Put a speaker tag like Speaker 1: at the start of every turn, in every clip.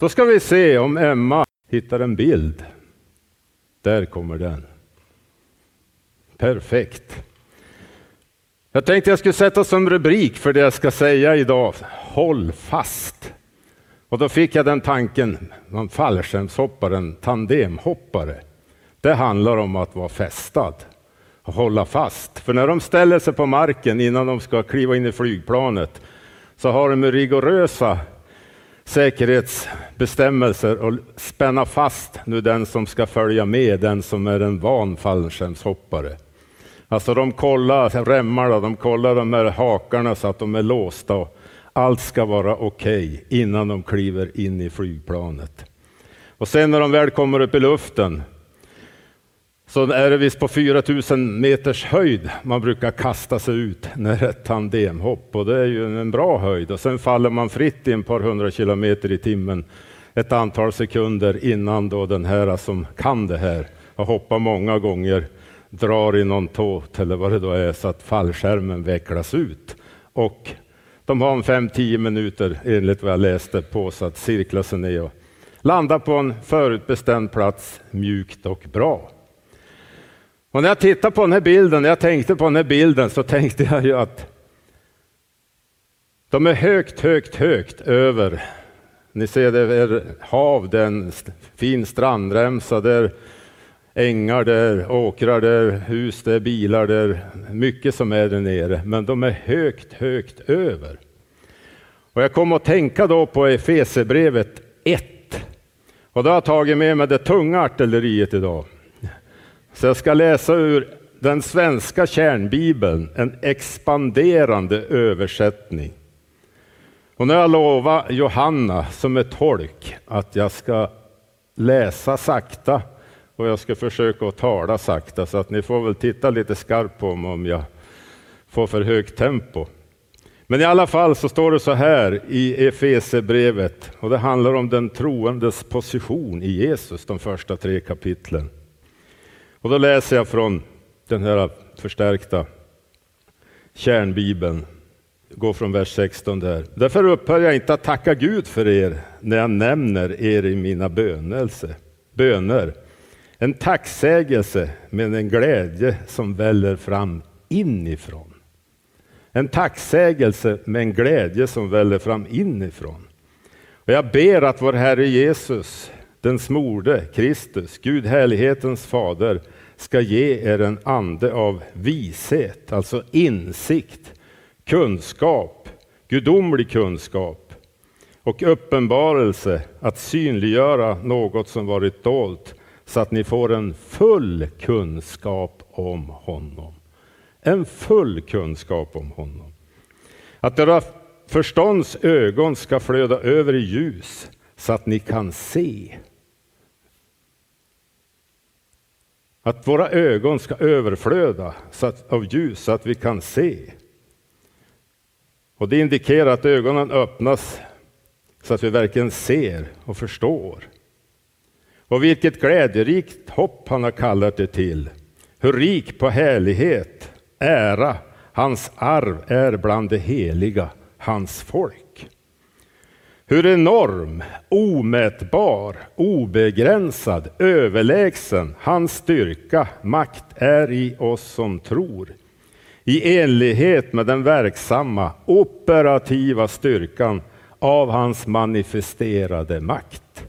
Speaker 1: Då ska vi se om Emma hittar en bild. Där kommer den. Perfekt. Jag tänkte jag skulle sätta som rubrik för det jag ska säga idag. Håll fast. Och då fick jag den tanken, man fallskärmshoppare, en tandemhoppare. Det handlar om att vara fästad och hålla fast. För när de ställer sig på marken innan de ska kliva in i flygplanet så har de rigorösa säkerhetsbestämmelser och spänna fast nu den som ska följa med, den som är en van fallskärmshoppare. Alltså de kollar remmarna, de kollar de här hakarna så att de är låsta och allt ska vara okej okay innan de kliver in i flygplanet. Och sen när de väl kommer upp i luften så är det visst på 4000 meters höjd man brukar kasta sig ut när ett tandemhopp och det är ju en bra höjd och sen faller man fritt i ett par hundra kilometer i timmen ett antal sekunder innan då den här som kan det här har hoppat många gånger drar i någon tåt eller vad det då är så att fallskärmen vecklas ut och de har en 5-10 minuter enligt vad jag läste på sig att cirkla sig ner och landa på en förutbestämd plats mjukt och bra. Och när jag tittar på den här bilden, när jag tänkte på den här bilden så tänkte jag ju att de är högt, högt, högt över. Ni ser det är hav, det är en fin strandremsa, det är ängar, det är åkrar, det är hus, det är bilar, det är mycket som är där nere. Men de är högt, högt över. Och jag kom att tänka då på Efesebrevet 1. Och då har jag tagit med mig det tunga artilleriet idag. Så jag ska läsa ur den svenska kärnbibeln, en expanderande översättning. Och nu har jag lovat Johanna som är tolk att jag ska läsa sakta och jag ska försöka att tala sakta så att ni får väl titta lite skarpt på mig om jag får för högt tempo. Men i alla fall så står det så här i Efesebrevet och det handlar om den troendes position i Jesus, de första tre kapitlen. Och då läser jag från den här förstärkta kärnbibeln. Går från vers 16 där. Därför upphör jag inte att tacka Gud för er när jag nämner er i mina bönelse, böner. En tacksägelse med en glädje som väller fram inifrån. En tacksägelse med en glädje som väller fram inifrån. Och jag ber att vår Herre Jesus, den smorde Kristus, Gud härlighetens fader, ska ge er en ande av vishet, alltså insikt, kunskap, gudomlig kunskap och uppenbarelse att synliggöra något som varit dolt så att ni får en full kunskap om honom. En full kunskap om honom. Att era förstånds ögon ska flöda över i ljus så att ni kan se Att våra ögon ska överflöda av ljus så att vi kan se. Och det indikerar att ögonen öppnas så att vi verkligen ser och förstår. Och vilket glädjerikt hopp han har kallat det till. Hur rik på härlighet, ära, hans arv är bland det heliga, hans folk. Hur enorm, omätbar, obegränsad, överlägsen hans styrka, makt är i oss som tror. I enlighet med den verksamma, operativa styrkan av hans manifesterade makt.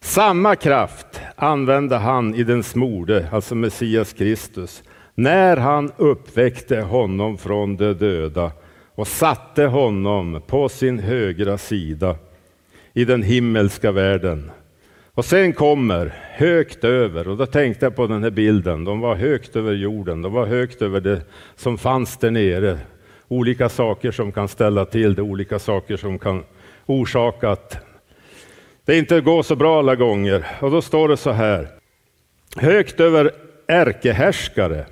Speaker 1: Samma kraft använde han i den smorde, alltså Messias Kristus, när han uppväckte honom från de döda och satte honom på sin högra sida i den himmelska världen. Och sen kommer högt över, och då tänkte jag på den här bilden, de var högt över jorden, de var högt över det som fanns där nere. Olika saker som kan ställa till det, olika saker som kan orsaka att det inte går så bra alla gånger. Och då står det så här, högt över ärkehärskare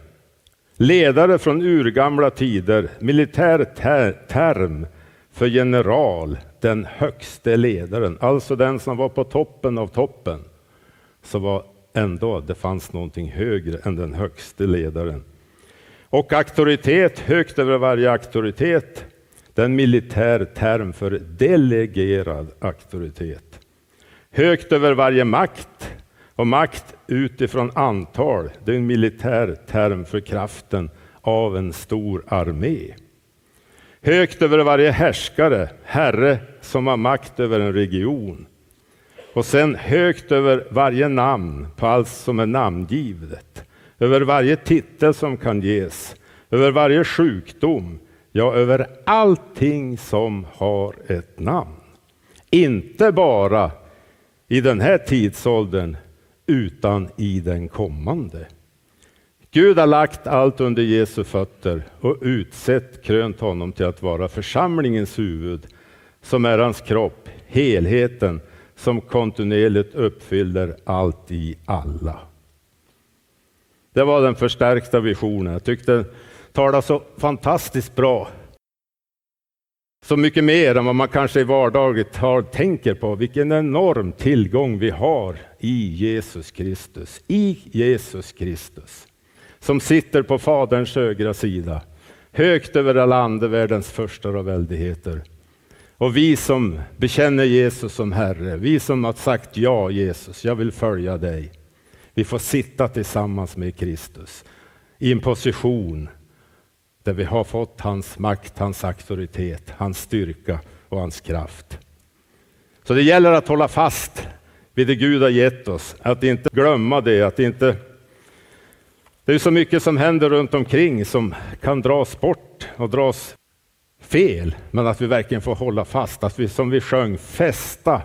Speaker 1: Ledare från urgamla tider, militär ter term för general, den högste ledaren, alltså den som var på toppen av toppen. Så var ändå, det fanns någonting högre än den högste ledaren. Och auktoritet högt över varje auktoritet, Den militär term för delegerad auktoritet. Högt över varje makt och makt utifrån antal. Det är en militär term för kraften av en stor armé. Högt över varje härskare, herre som har makt över en region. Och sen högt över varje namn på allt som är namngivet. Över varje titel som kan ges. Över varje sjukdom. Ja, över allting som har ett namn. Inte bara i den här tidsåldern, utan i den kommande. Gud har lagt allt under Jesu fötter och utsett, krönt honom till att vara församlingens huvud, som är hans kropp, helheten som kontinuerligt uppfyller allt i alla. Det var den förstärkta visionen. Jag tyckte den talade så fantastiskt bra. Så mycket mer än vad man kanske i vardagligt tal tänker på. Vilken enorm tillgång vi har i Jesus Kristus. I Jesus Kristus. Som sitter på Faderns högra sida. Högt över alla andevärldens första och väldigheter. Och vi som bekänner Jesus som Herre, vi som har sagt ja Jesus, jag vill följa dig. Vi får sitta tillsammans med Kristus i en position där vi har fått hans makt, hans auktoritet, hans styrka och hans kraft. Så det gäller att hålla fast vid det Gud har gett oss, att inte glömma det, att inte det är så mycket som händer runt omkring som kan dras bort och dras fel, men att vi verkligen får hålla fast, att vi som vi sjöng, fästa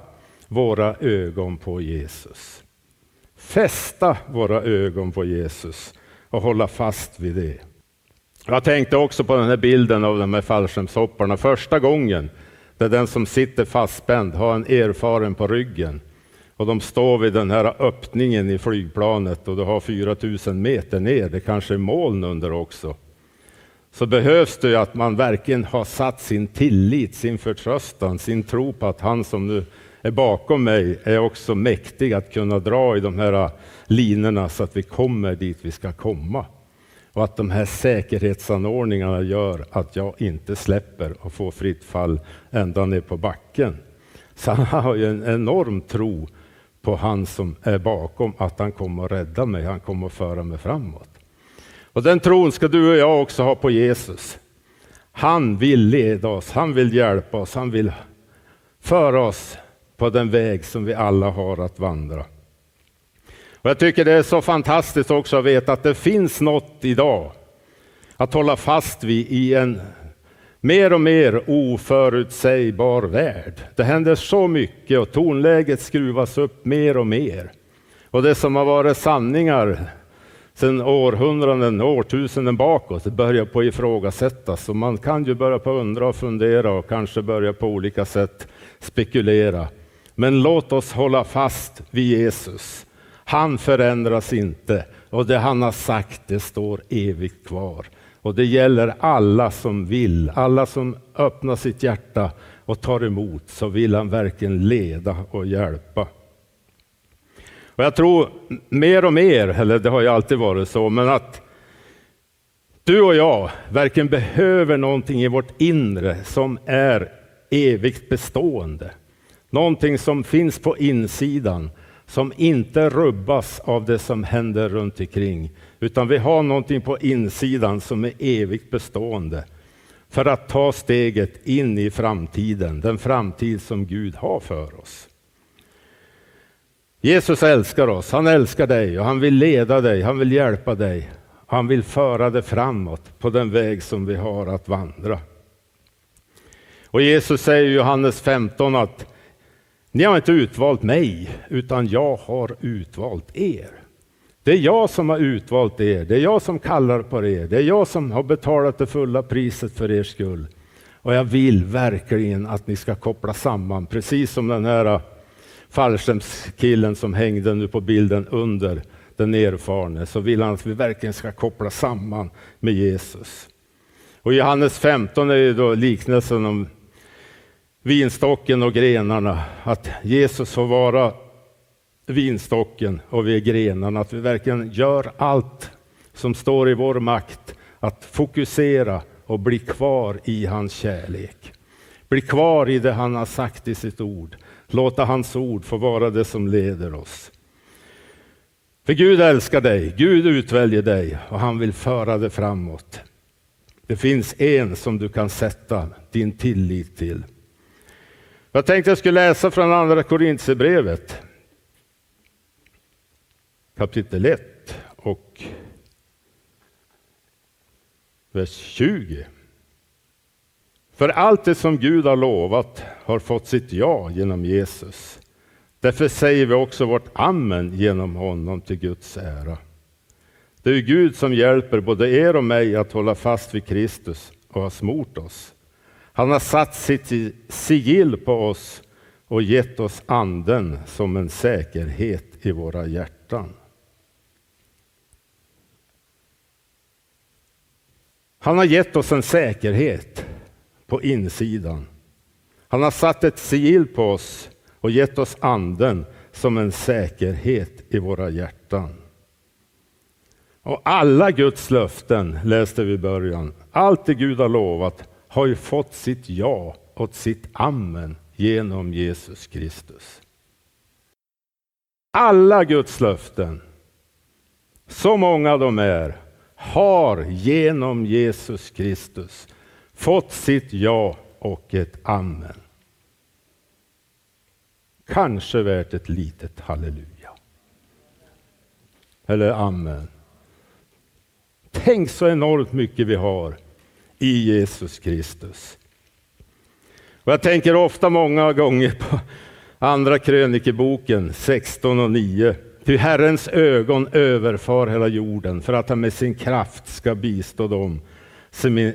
Speaker 1: våra ögon på Jesus. Fästa våra ögon på Jesus och hålla fast vid det. Jag tänkte också på den här bilden av de här fallskärmshopparna. Första gången där den som sitter fastspänd har en erfaren på ryggen och de står vid den här öppningen i flygplanet och du har 4000 meter ner, det kanske är moln under också så behövs det att man verkligen har satt sin tillit, sin förtröstan, sin tro på att han som nu är bakom mig är också mäktig att kunna dra i de här linorna så att vi kommer dit vi ska komma. Och att de här säkerhetsanordningarna gör att jag inte släpper och får fritt fall ända ner på backen. Så han har ju en enorm tro på han som är bakom, att han kommer att rädda mig, han kommer att föra mig framåt. Och den tron ska du och jag också ha på Jesus. Han vill leda oss, han vill hjälpa oss, han vill föra oss på den väg som vi alla har att vandra. Och jag tycker det är så fantastiskt också att veta att det finns något idag att hålla fast vid i en mer och mer oförutsägbar värld. Det händer så mycket och tonläget skruvas upp mer och mer. Och det som har varit sanningar sedan århundraden, årtusenden bakåt börjar på ifrågasättas. Och man kan ju börja på undra och fundera och kanske börja på olika sätt spekulera. Men låt oss hålla fast vid Jesus. Han förändras inte och det han har sagt det står evigt kvar. Och det gäller alla som vill, alla som öppnar sitt hjärta och tar emot så vill han verkligen leda och hjälpa. Och jag tror mer och mer, eller det har ju alltid varit så, men att du och jag verkligen behöver någonting i vårt inre som är evigt bestående. Någonting som finns på insidan, som inte rubbas av det som händer runt omkring. Utan vi har någonting på insidan som är evigt bestående. För att ta steget in i framtiden, den framtid som Gud har för oss. Jesus älskar oss, han älskar dig och han vill leda dig, han vill hjälpa dig. Han vill föra dig framåt på den väg som vi har att vandra. Och Jesus säger i Johannes 15 att ni har inte utvalt mig, utan jag har utvalt er. Det är jag som har utvalt er, det är jag som kallar på er, det är jag som har betalat det fulla priset för er skull. Och jag vill verkligen att ni ska koppla samman, precis som den här fallskärmskillen som hängde nu på bilden under den erfarne, så vill han att vi verkligen ska koppla samman med Jesus. Och Johannes 15 är ju då liknelsen om vinstocken och grenarna, att Jesus får vara vinstocken och vi är grenarna, att vi verkligen gör allt som står i vår makt att fokusera och bli kvar i hans kärlek. Bli kvar i det han har sagt i sitt ord. Låta hans ord få vara det som leder oss. För Gud älskar dig, Gud utväljer dig och han vill föra dig framåt. Det finns en som du kan sätta din tillit till. Jag tänkte jag skulle läsa från andra Korintierbrevet kapitel 1 och vers 20. För allt det som Gud har lovat har fått sitt ja genom Jesus. Därför säger vi också vårt amen genom honom till Guds ära. Det är Gud som hjälper både er och mig att hålla fast vid Kristus och har smort oss. Han har satt sitt sigill på oss och gett oss anden som en säkerhet i våra hjärtan. Han har gett oss en säkerhet på insidan. Han har satt ett sigill på oss och gett oss anden som en säkerhet i våra hjärtan. Och alla Guds löften, läste vi i början, allt det Gud har lovat har ju fått sitt ja och sitt amen genom Jesus Kristus. Alla Guds löften, så många de är, har genom Jesus Kristus fått sitt ja och ett amen. Kanske värt ett litet halleluja. Eller amen. Tänk så enormt mycket vi har i Jesus Kristus. Och jag tänker ofta många gånger på Andra krönikeboken 16 och 9. Ty Herrens ögon överfar hela jorden för att han med sin kraft ska bistå dem som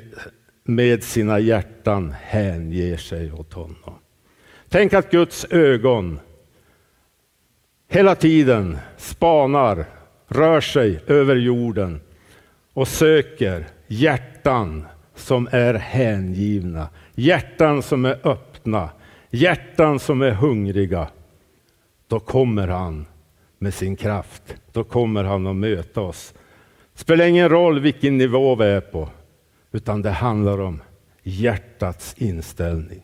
Speaker 1: med sina hjärtan hänger sig åt honom. Tänk att Guds ögon hela tiden spanar, rör sig över jorden och söker hjärtan som är hängivna, hjärtan som är öppna, hjärtan som är hungriga. Då kommer han med sin kraft. Då kommer han att möta oss. Det spelar ingen roll vilken nivå vi är på, utan det handlar om hjärtats inställning.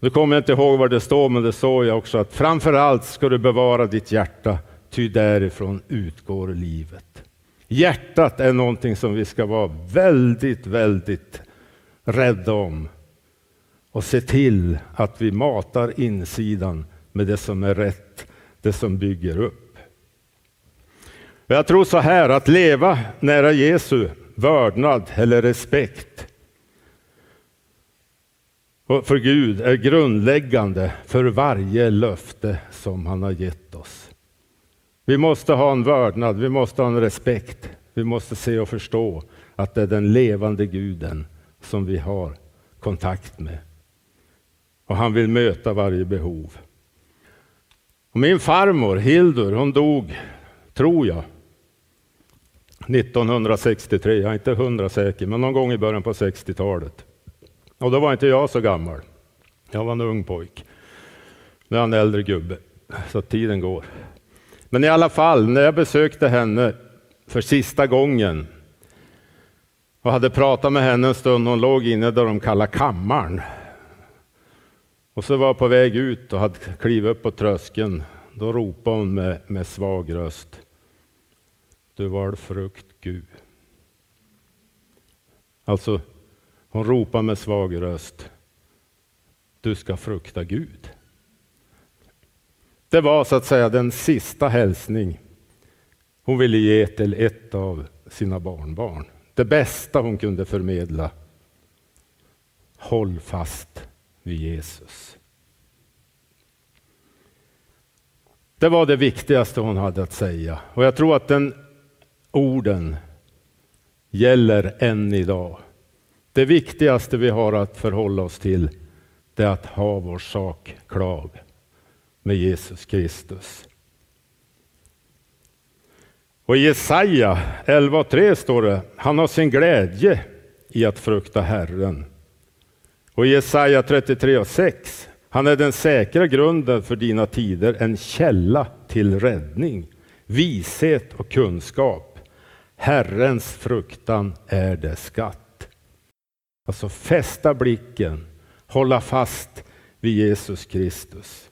Speaker 1: Nu kommer jag inte ihåg vad det står, men det står jag också att framför allt ska du bevara ditt hjärta, ty därifrån utgår livet. Hjärtat är någonting som vi ska vara väldigt, väldigt rädda om och se till att vi matar insidan med det som är rätt, det som bygger upp. Jag tror så här, att leva nära Jesu vördnad eller respekt för Gud är grundläggande för varje löfte som han har gett oss. Vi måste ha en vördnad, vi måste ha en respekt. Vi måste se och förstå att det är den levande guden som vi har kontakt med. Och han vill möta varje behov. Och min farmor Hildur, hon dog, tror jag, 1963. Jag är inte hundra säker, men någon gång i början på 60-talet. Och då var inte jag så gammal. Jag var en ung pojk. Nu är han en äldre gubbe, så tiden går. Men i alla fall, när jag besökte henne för sista gången och hade pratat med henne en stund, hon låg inne där de kallar kammaren. Och så var jag på väg ut och hade klivit upp på tröskeln. Då ropade hon med, med svag röst. Du var frukt Gud. Alltså, hon ropade med svag röst. Du ska frukta Gud. Det var så att säga den sista hälsning hon ville ge till ett av sina barnbarn. Det bästa hon kunde förmedla. Håll fast vid Jesus. Det var det viktigaste hon hade att säga och jag tror att den orden gäller än idag. Det viktigaste vi har att förhålla oss till det är att ha vår sak klar med Jesus Kristus. Och i Jesaja 11.3 står det, han har sin glädje i att frukta Herren. Och i Jesaja 33.6, han är den säkra grunden för dina tider, en källa till räddning, vishet och kunskap. Herrens fruktan är det skatt. Alltså fästa blicken, hålla fast vid Jesus Kristus.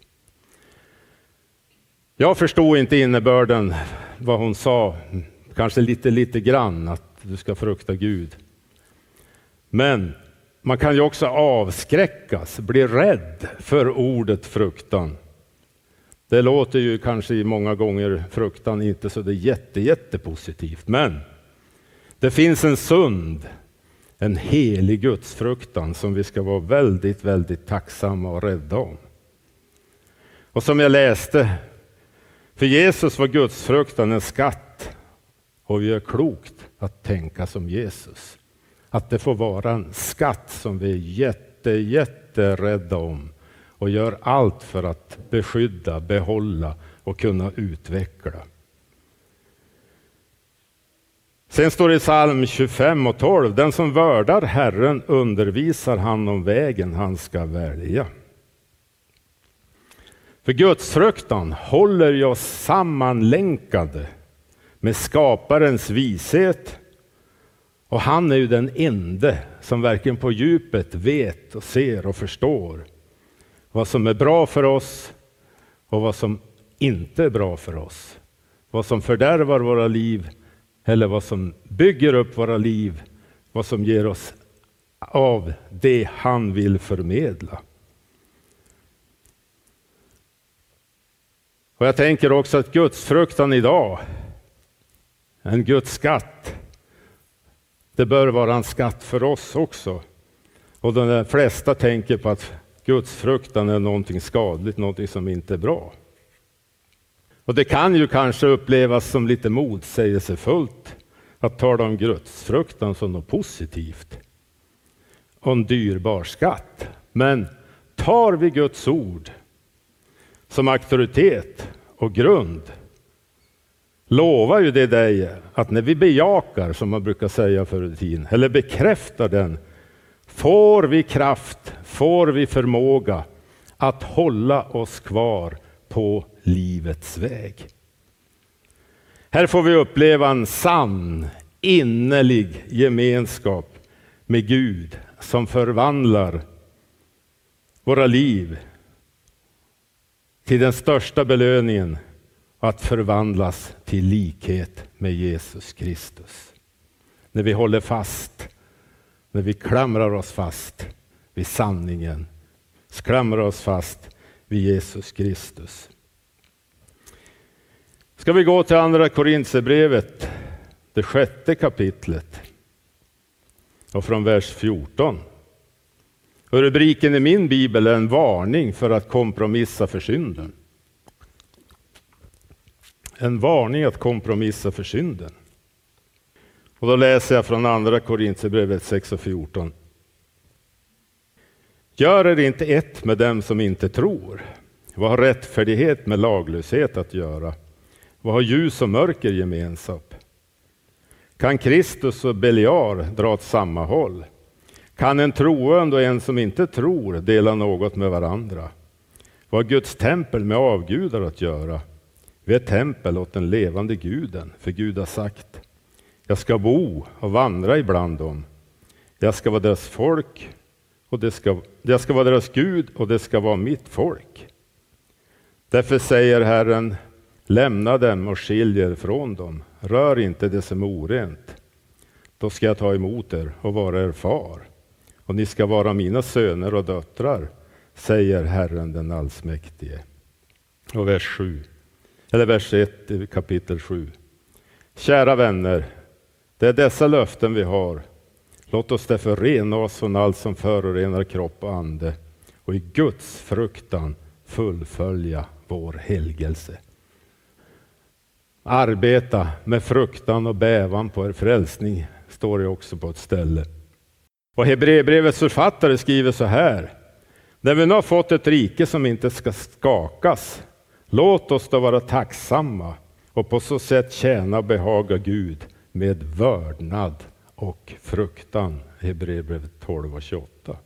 Speaker 1: Jag förstod inte innebörden vad hon sa, kanske lite, lite grann att du ska frukta Gud. Men man kan ju också avskräckas, bli rädd för ordet fruktan. Det låter ju kanske många gånger fruktan inte så det är jätte, jättepositivt, men det finns en sund, en helig gudsfruktan som vi ska vara väldigt, väldigt tacksamma och rädda om. Och som jag läste, för Jesus var gudsfruktan en skatt och vi gör klokt att tänka som Jesus. Att det får vara en skatt som vi är jätte, jätterädda om och gör allt för att beskydda, behålla och kunna utveckla. Sen står det i psalm 25 och 12, den som vördar Herren undervisar han om vägen han ska välja. För gudsfruktan håller ju oss sammanlänkade med skaparens vishet och han är ju den ende som verkligen på djupet vet och ser och förstår vad som är bra för oss och vad som inte är bra för oss. Vad som fördärvar våra liv eller vad som bygger upp våra liv, vad som ger oss av det han vill förmedla. Och jag tänker också att gudsfruktan idag, en Guds skatt, det bör vara en skatt för oss också. Och de flesta tänker på att gudsfruktan är någonting skadligt, någonting som inte är bra. Och det kan ju kanske upplevas som lite motsägelsefullt att tala om gudsfruktan som något positivt och en dyrbar skatt. Men tar vi Guds ord som auktoritet och grund lovar ju det dig att när vi bejakar, som man brukar säga förr i tiden, eller bekräftar den, får vi kraft, får vi förmåga att hålla oss kvar på livets väg. Här får vi uppleva en sann, innerlig gemenskap med Gud som förvandlar våra liv till den största belöningen att förvandlas till likhet med Jesus Kristus. När vi håller fast, när vi klamrar oss fast vid sanningen, klamrar oss fast vid Jesus Kristus. Ska vi gå till andra Korintierbrevet, det sjätte kapitlet och från vers 14. Och rubriken i min bibel är en varning för att kompromissa för synden. En varning att kompromissa för synden. Och då läser jag från andra Korintierbrevet 6 och 14. Gör er inte ett med dem som inte tror. Vad har rättfärdighet med laglöshet att göra? Vad har ljus och mörker gemensamt? Kan Kristus och Beliar dra åt samma håll? Kan en troende och en som inte tror dela något med varandra? Vad har Guds tempel med avgudar att göra? Vi är tempel åt den levande guden, för Gud har sagt jag ska bo och vandra ibland dem. Jag ska vara deras folk och det ska, jag ska vara deras Gud och det ska vara mitt folk. Därför säger Herren, lämna dem och skiljer från dem. Rör inte det som är orent. Då ska jag ta emot er och vara er far. Och ni ska vara mina söner och döttrar, säger Herren den allsmäktige. Och vers 7, eller vers 1 i kapitel 7. Kära vänner, det är dessa löften vi har. Låt oss därför rena oss från allt som förorenar kropp och ande och i Guds fruktan fullfölja vår helgelse. Arbeta med fruktan och bävan på er frälsning, står det också på ett ställe. Och Hebreerbrevets författare skriver så här. När vi nu har fått ett rike som inte ska skakas, låt oss då vara tacksamma och på så sätt tjäna och behaga Gud med vördnad och fruktan. Hebreerbrevet 12 och 28.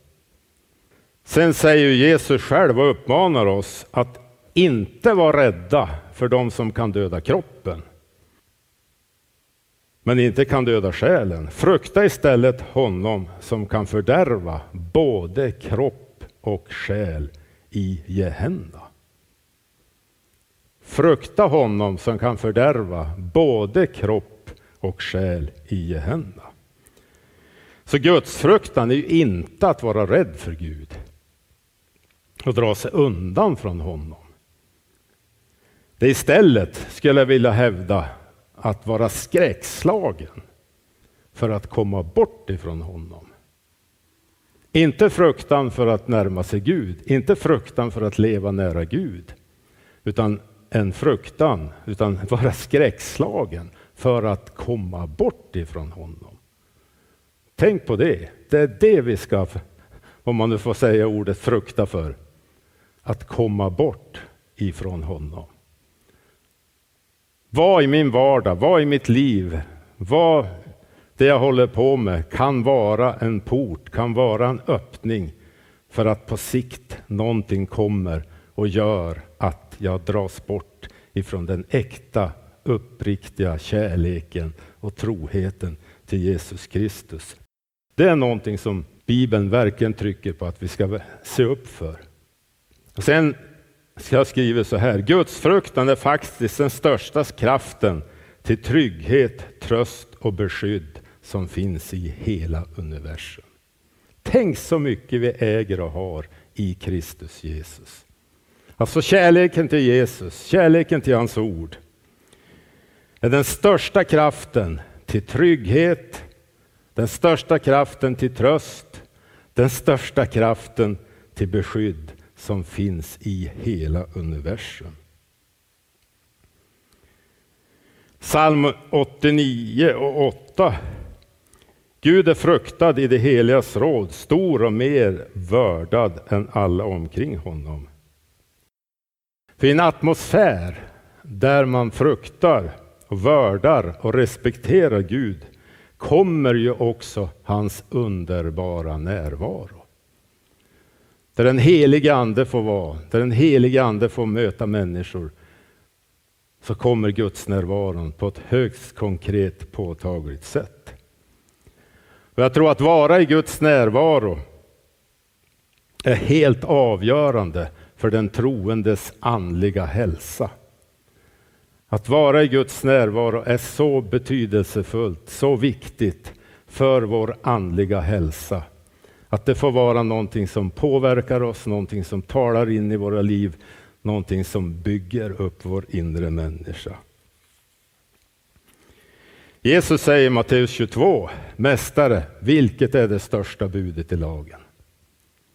Speaker 1: Sen säger Jesus själv och uppmanar oss att inte vara rädda för de som kan döda kroppen men inte kan döda själen. Frukta istället honom som kan fördärva både kropp och själ i Gehenna. Frukta honom som kan fördärva både kropp och själ i Gehenna. Så gudsfruktan är ju inte att vara rädd för Gud och dra sig undan från honom. Det istället, skulle jag vilja hävda, att vara skräckslagen för att komma bort ifrån honom. Inte fruktan för att närma sig Gud, inte fruktan för att leva nära Gud, utan en fruktan, utan vara skräckslagen för att komma bort ifrån honom. Tänk på det. Det är det vi ska, om man nu får säga ordet frukta för, att komma bort ifrån honom. Vad i min vardag, vad i mitt liv, vad det jag håller på med kan vara en port, kan vara en öppning för att på sikt någonting kommer och gör att jag dras bort ifrån den äkta, uppriktiga kärleken och troheten till Jesus Kristus. Det är någonting som Bibeln verkligen trycker på att vi ska se upp för. Och sen jag skriver så här, Gudsfruktan är faktiskt den största kraften till trygghet, tröst och beskydd som finns i hela universum. Tänk så mycket vi äger och har i Kristus Jesus. Alltså kärleken till Jesus, kärleken till hans ord är den största kraften till trygghet, den största kraften till tröst, den största kraften till beskydd som finns i hela universum. Psalm 89 och 8. Gud är fruktad i det heligas råd, stor och mer vördad än alla omkring honom. För i en atmosfär där man fruktar och vördar och respekterar Gud kommer ju också hans underbara närvaro. Där den helige ande får vara, där den helige ande får möta människor, så kommer Guds närvaron på ett högst konkret påtagligt sätt. Och jag tror att vara i Guds närvaro är helt avgörande för den troendes andliga hälsa. Att vara i Guds närvaro är så betydelsefullt, så viktigt för vår andliga hälsa. Att det får vara någonting som påverkar oss, någonting som talar in i våra liv, någonting som bygger upp vår inre människa. Jesus säger i Matteus 22, Mästare, vilket är det största budet i lagen?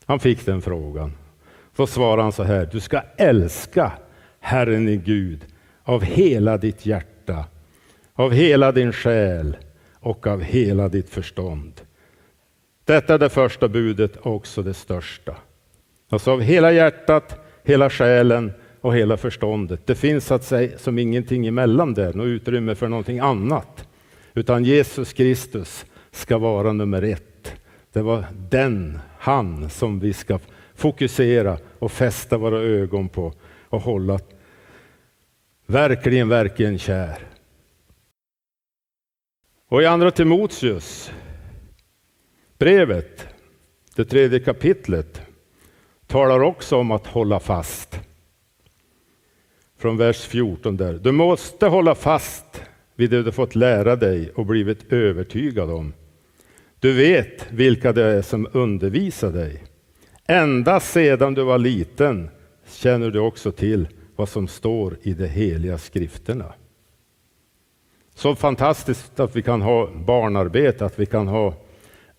Speaker 1: Han fick den frågan. Så svarar han så här, du ska älska Herren i Gud av hela ditt hjärta, av hela din själ och av hela ditt förstånd. Detta är det första budet och också det största. Alltså av hela hjärtat, hela själen och hela förståndet. Det finns att säga som ingenting emellan där, något utrymme för någonting annat. Utan Jesus Kristus ska vara nummer ett. Det var den, han, som vi ska fokusera och fästa våra ögon på och hålla verkligen, verkligen kär. Och i andra Timoteus brevet, det tredje kapitlet, talar också om att hålla fast. Från vers 14 där. Du måste hålla fast vid det du fått lära dig och blivit övertygad om. Du vet vilka det är som undervisar dig. Ända sedan du var liten känner du också till vad som står i de heliga skrifterna. Så fantastiskt att vi kan ha barnarbete, att vi kan ha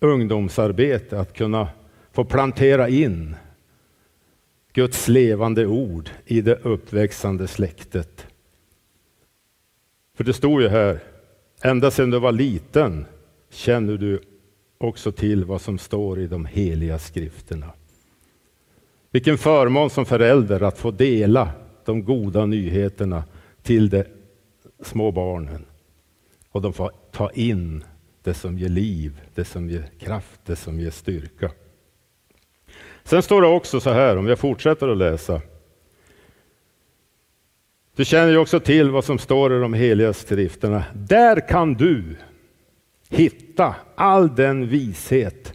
Speaker 1: ungdomsarbete, att kunna få plantera in Guds levande ord i det uppväxande släktet. För det stod ju här, ända sedan du var liten känner du också till vad som står i de heliga skrifterna. Vilken förmån som förälder att få dela de goda nyheterna till de små barnen. Och de får ta in det som ger liv, det som ger kraft, det som ger styrka. Sen står det också så här, om jag fortsätter att läsa. Du känner ju också till vad som står i de heliga skrifterna. Där kan du hitta all den vishet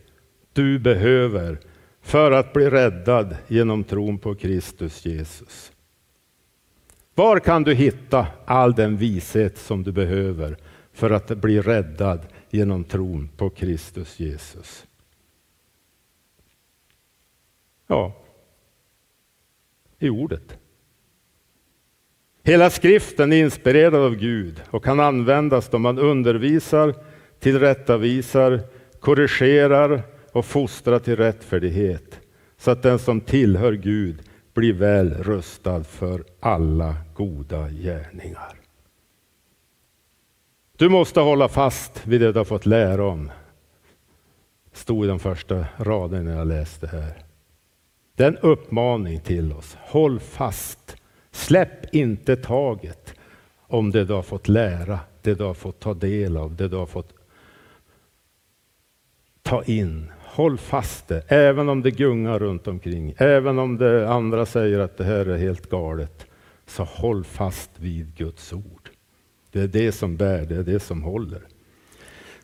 Speaker 1: du behöver för att bli räddad genom tron på Kristus Jesus. Var kan du hitta all den vishet som du behöver för att bli räddad genom tron på Kristus Jesus? Ja, i ordet. Hela skriften är inspirerad av Gud och kan användas då man undervisar, tillrättavisar, korrigerar och fostrar till rättfärdighet så att den som tillhör Gud blir väl rustad för alla goda gärningar. Du måste hålla fast vid det du har fått lära om. Stod i de första raderna när jag läste här. Det är en uppmaning till oss. Håll fast. Släpp inte taget om det du har fått lära, det du har fått ta del av, det du har fått ta in. Håll fast det, även om det gungar runt omkring, även om det andra säger att det här är helt galet. Så håll fast vid Guds ord. Det är det som bär, det är det som håller.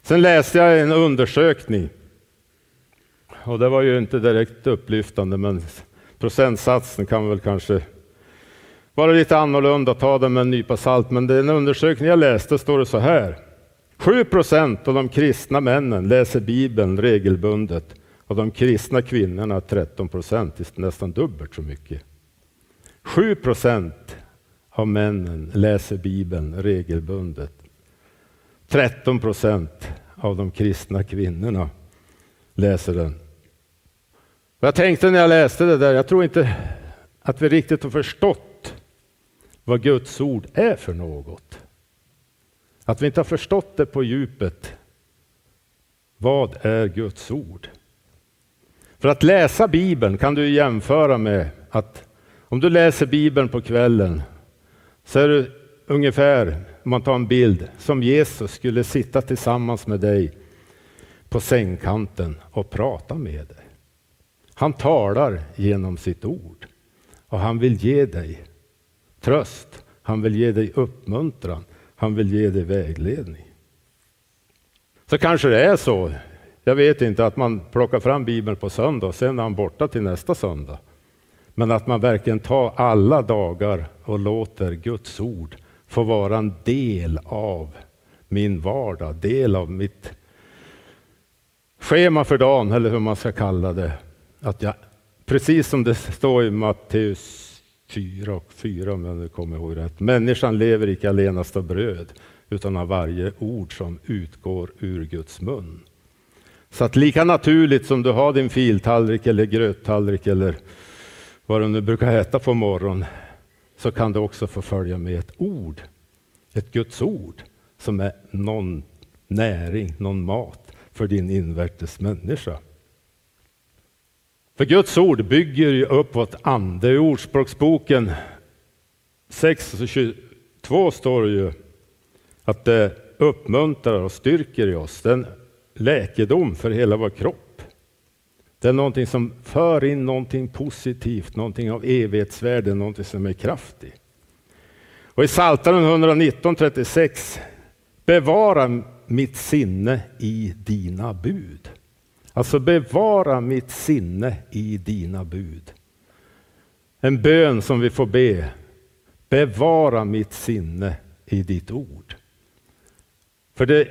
Speaker 1: Sen läste jag en undersökning och det var ju inte direkt upplyftande, men procentsatsen kan väl kanske vara lite annorlunda, ta den med en nypa salt. Men det är en undersökning jag läste står det så här. 7 procent av de kristna männen läser Bibeln regelbundet och de kristna kvinnorna 13 procent, nästan dubbelt så mycket. 7 procent av männen läser Bibeln regelbundet. 13 procent av de kristna kvinnorna läser den. Jag tänkte när jag läste det där, jag tror inte att vi riktigt har förstått vad Guds ord är för något. Att vi inte har förstått det på djupet. Vad är Guds ord? För att läsa Bibeln kan du jämföra med att om du läser Bibeln på kvällen så är det ungefär, om man tar en bild, som Jesus skulle sitta tillsammans med dig på sängkanten och prata med dig. Han talar genom sitt ord och han vill ge dig tröst. Han vill ge dig uppmuntran. Han vill ge dig vägledning. Så kanske det är så, jag vet inte, att man plockar fram Bibeln på söndag och sen är han borta till nästa söndag. Men att man verkligen tar alla dagar och låter Guds ord få vara en del av min vardag, del av mitt schema för dagen, eller hur man ska kalla det. Att jag, precis som det står i Matteus 4 och 4 om jag nu kommer ihåg rätt. Människan lever icke allenast av bröd utan av varje ord som utgår ur Guds mun. Så att lika naturligt som du har din filtallrik eller gröttallrik eller vad du nu brukar äta på morgonen så kan du också få följa med ett ord, ett Guds ord som är någon näring, någon mat för din invärtes människa. För Guds ord bygger ju upp vårt ande. I Ordspråksboken 6.22 står det ju att det uppmuntrar och styrker i oss. Den läkedom för hela vår kropp. Det är någonting som för in någonting positivt, någonting av evighetsvärde, någonting som är kraftigt. Och i Psaltaren 119.36 Bevara mitt sinne i dina bud. Alltså bevara mitt sinne i dina bud. En bön som vi får be. Bevara mitt sinne i ditt ord. För det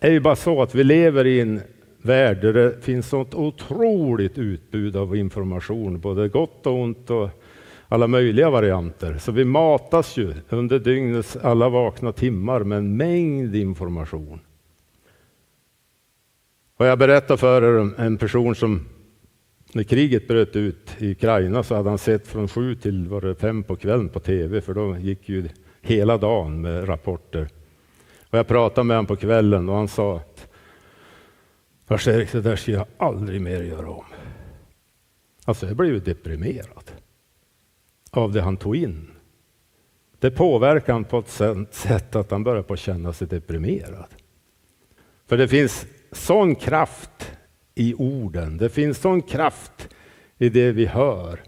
Speaker 1: är ju bara så att vi lever i en värld där det finns sånt otroligt utbud av information, både gott och ont och alla möjliga varianter. Så vi matas ju under dygnets alla vakna timmar med en mängd information. Och jag berättade för er en person som när kriget bröt ut i Ukraina så hade han sett från sju till var det fem på kvällen på tv, för då gick ju hela dagen med rapporter. Och jag pratade med honom på kvällen och han sa att Lars-Erik, det där ska jag aldrig mer göra om. Alltså jag blev deprimerad av det han tog in. Det påverkade honom på ett sätt att han började på att känna sig deprimerad. För det finns sån kraft i orden. Det finns sån kraft i det vi hör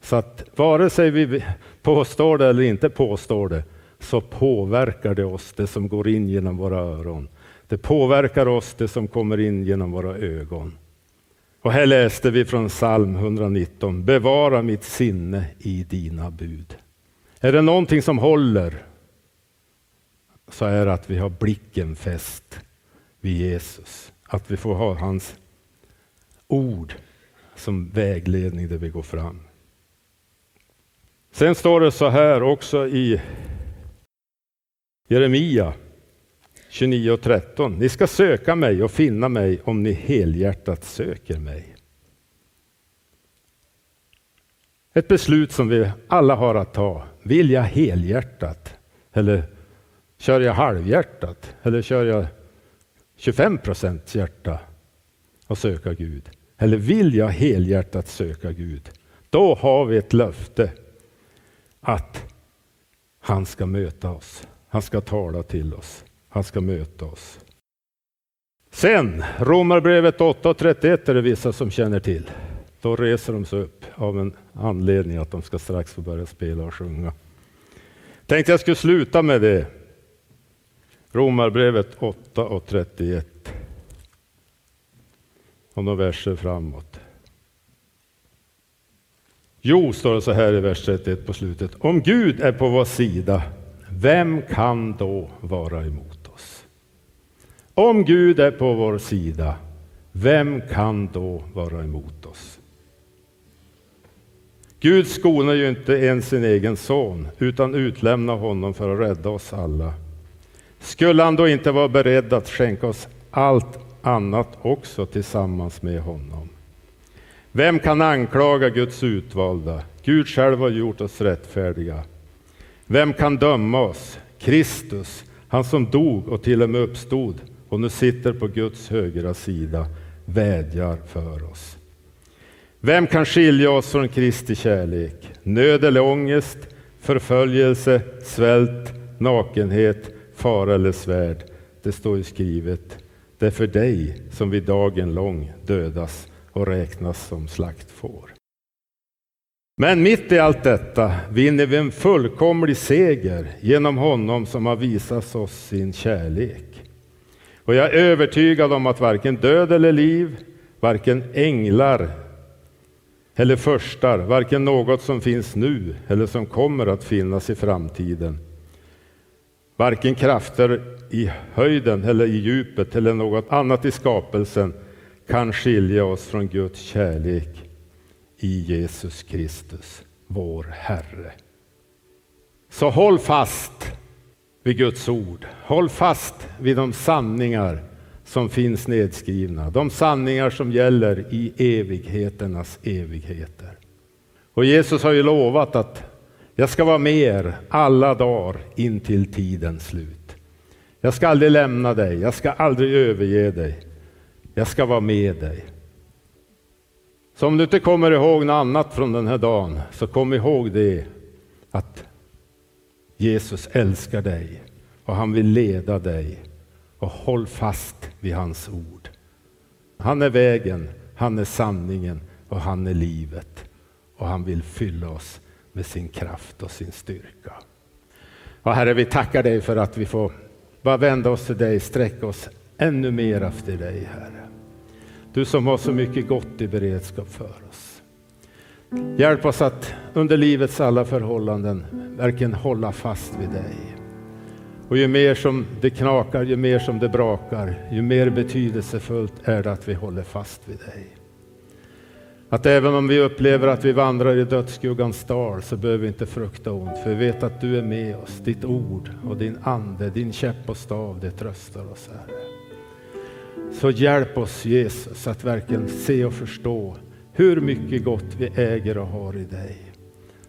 Speaker 1: Så att vare sig vi påstår det eller inte påstår det, så påverkar det oss, det som går in genom våra öron. Det påverkar oss, det som kommer in genom våra ögon. Och här läste vi från psalm 119. Bevara mitt sinne i dina bud. Är det någonting som håller så är det att vi har blicken fäst vid Jesus. Att vi får ha hans ord som vägledning där vi går fram. Sen står det så här också i Jeremia 29 och 13. Ni ska söka mig och finna mig om ni helhjärtat söker mig. Ett beslut som vi alla har att ta. Vill jag helhjärtat? Eller kör jag halvhjärtat? Eller kör jag 25 procents hjärta och söka Gud? Eller vill jag helhjärtat söka Gud? Då har vi ett löfte att han ska möta oss. Han ska tala till oss. Han ska möta oss. Sen, Romarbrevet 8.31 är det vissa som känner till. Då reser de sig upp av en anledning att de ska strax få börja spela och sjunga. Tänkte jag skulle sluta med det. Romarbrevet 8.31. och några verser framåt. Jo, står det så här i vers 31 på slutet. Om Gud är på vår sida, vem kan då vara emot? Om Gud är på vår sida, vem kan då vara emot oss? Gud skonar ju inte ens sin egen son, utan utlämnar honom för att rädda oss alla. Skulle han då inte vara beredd att skänka oss allt annat också tillsammans med honom? Vem kan anklaga Guds utvalda? Gud själv har gjort oss rättfärdiga. Vem kan döma oss? Kristus, han som dog och till och med uppstod och nu sitter på Guds högra sida, vädjar för oss. Vem kan skilja oss från Kristi kärlek? Nöd eller ångest, förföljelse, svält, nakenhet, fara eller svärd. Det står ju skrivet. Det är för dig som vi dagen lång dödas och räknas som slaktfår. Men mitt i allt detta vinner vi en fullkomlig seger genom honom som har visat oss sin kärlek. Och jag är övertygad om att varken död eller liv, varken änglar eller förstar, varken något som finns nu eller som kommer att finnas i framtiden, varken krafter i höjden eller i djupet eller något annat i skapelsen kan skilja oss från Guds kärlek i Jesus Kristus, vår Herre. Så håll fast vid Guds ord. Håll fast vid de sanningar som finns nedskrivna. De sanningar som gäller i evigheternas evigheter. Och Jesus har ju lovat att jag ska vara med er alla dagar in till tidens slut. Jag ska aldrig lämna dig, jag ska aldrig överge dig. Jag ska vara med dig. Så om du inte kommer ihåg något annat från den här dagen, så kom ihåg det att Jesus älskar dig och han vill leda dig. Och håll fast vid hans ord. Han är vägen, han är sanningen och han är livet. Och han vill fylla oss med sin kraft och sin styrka. Och Herre, vi tackar dig för att vi får bara vända oss till dig, sträcka oss ännu mer efter dig, Herre. Du som har så mycket gott i beredskap för oss. Hjälp oss att under livets alla förhållanden verkligen hålla fast vid dig. Och ju mer som det knakar, ju mer som det brakar, ju mer betydelsefullt är det att vi håller fast vid dig. Att även om vi upplever att vi vandrar i dödsskuggans dal så behöver vi inte frukta ont, för vi vet att du är med oss. Ditt ord och din ande, din käpp och stav, det tröstar oss, Herre. Så hjälp oss Jesus att verkligen se och förstå hur mycket gott vi äger och har i dig.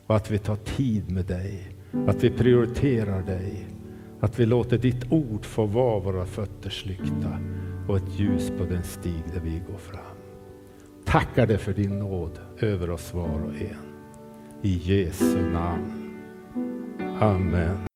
Speaker 1: Och att vi tar tid med dig, att vi prioriterar dig, att vi låter ditt ord få vara våra fötters lykta och ett ljus på den stig där vi går fram. Tackar dig för din nåd över oss var och en. I Jesu namn. Amen.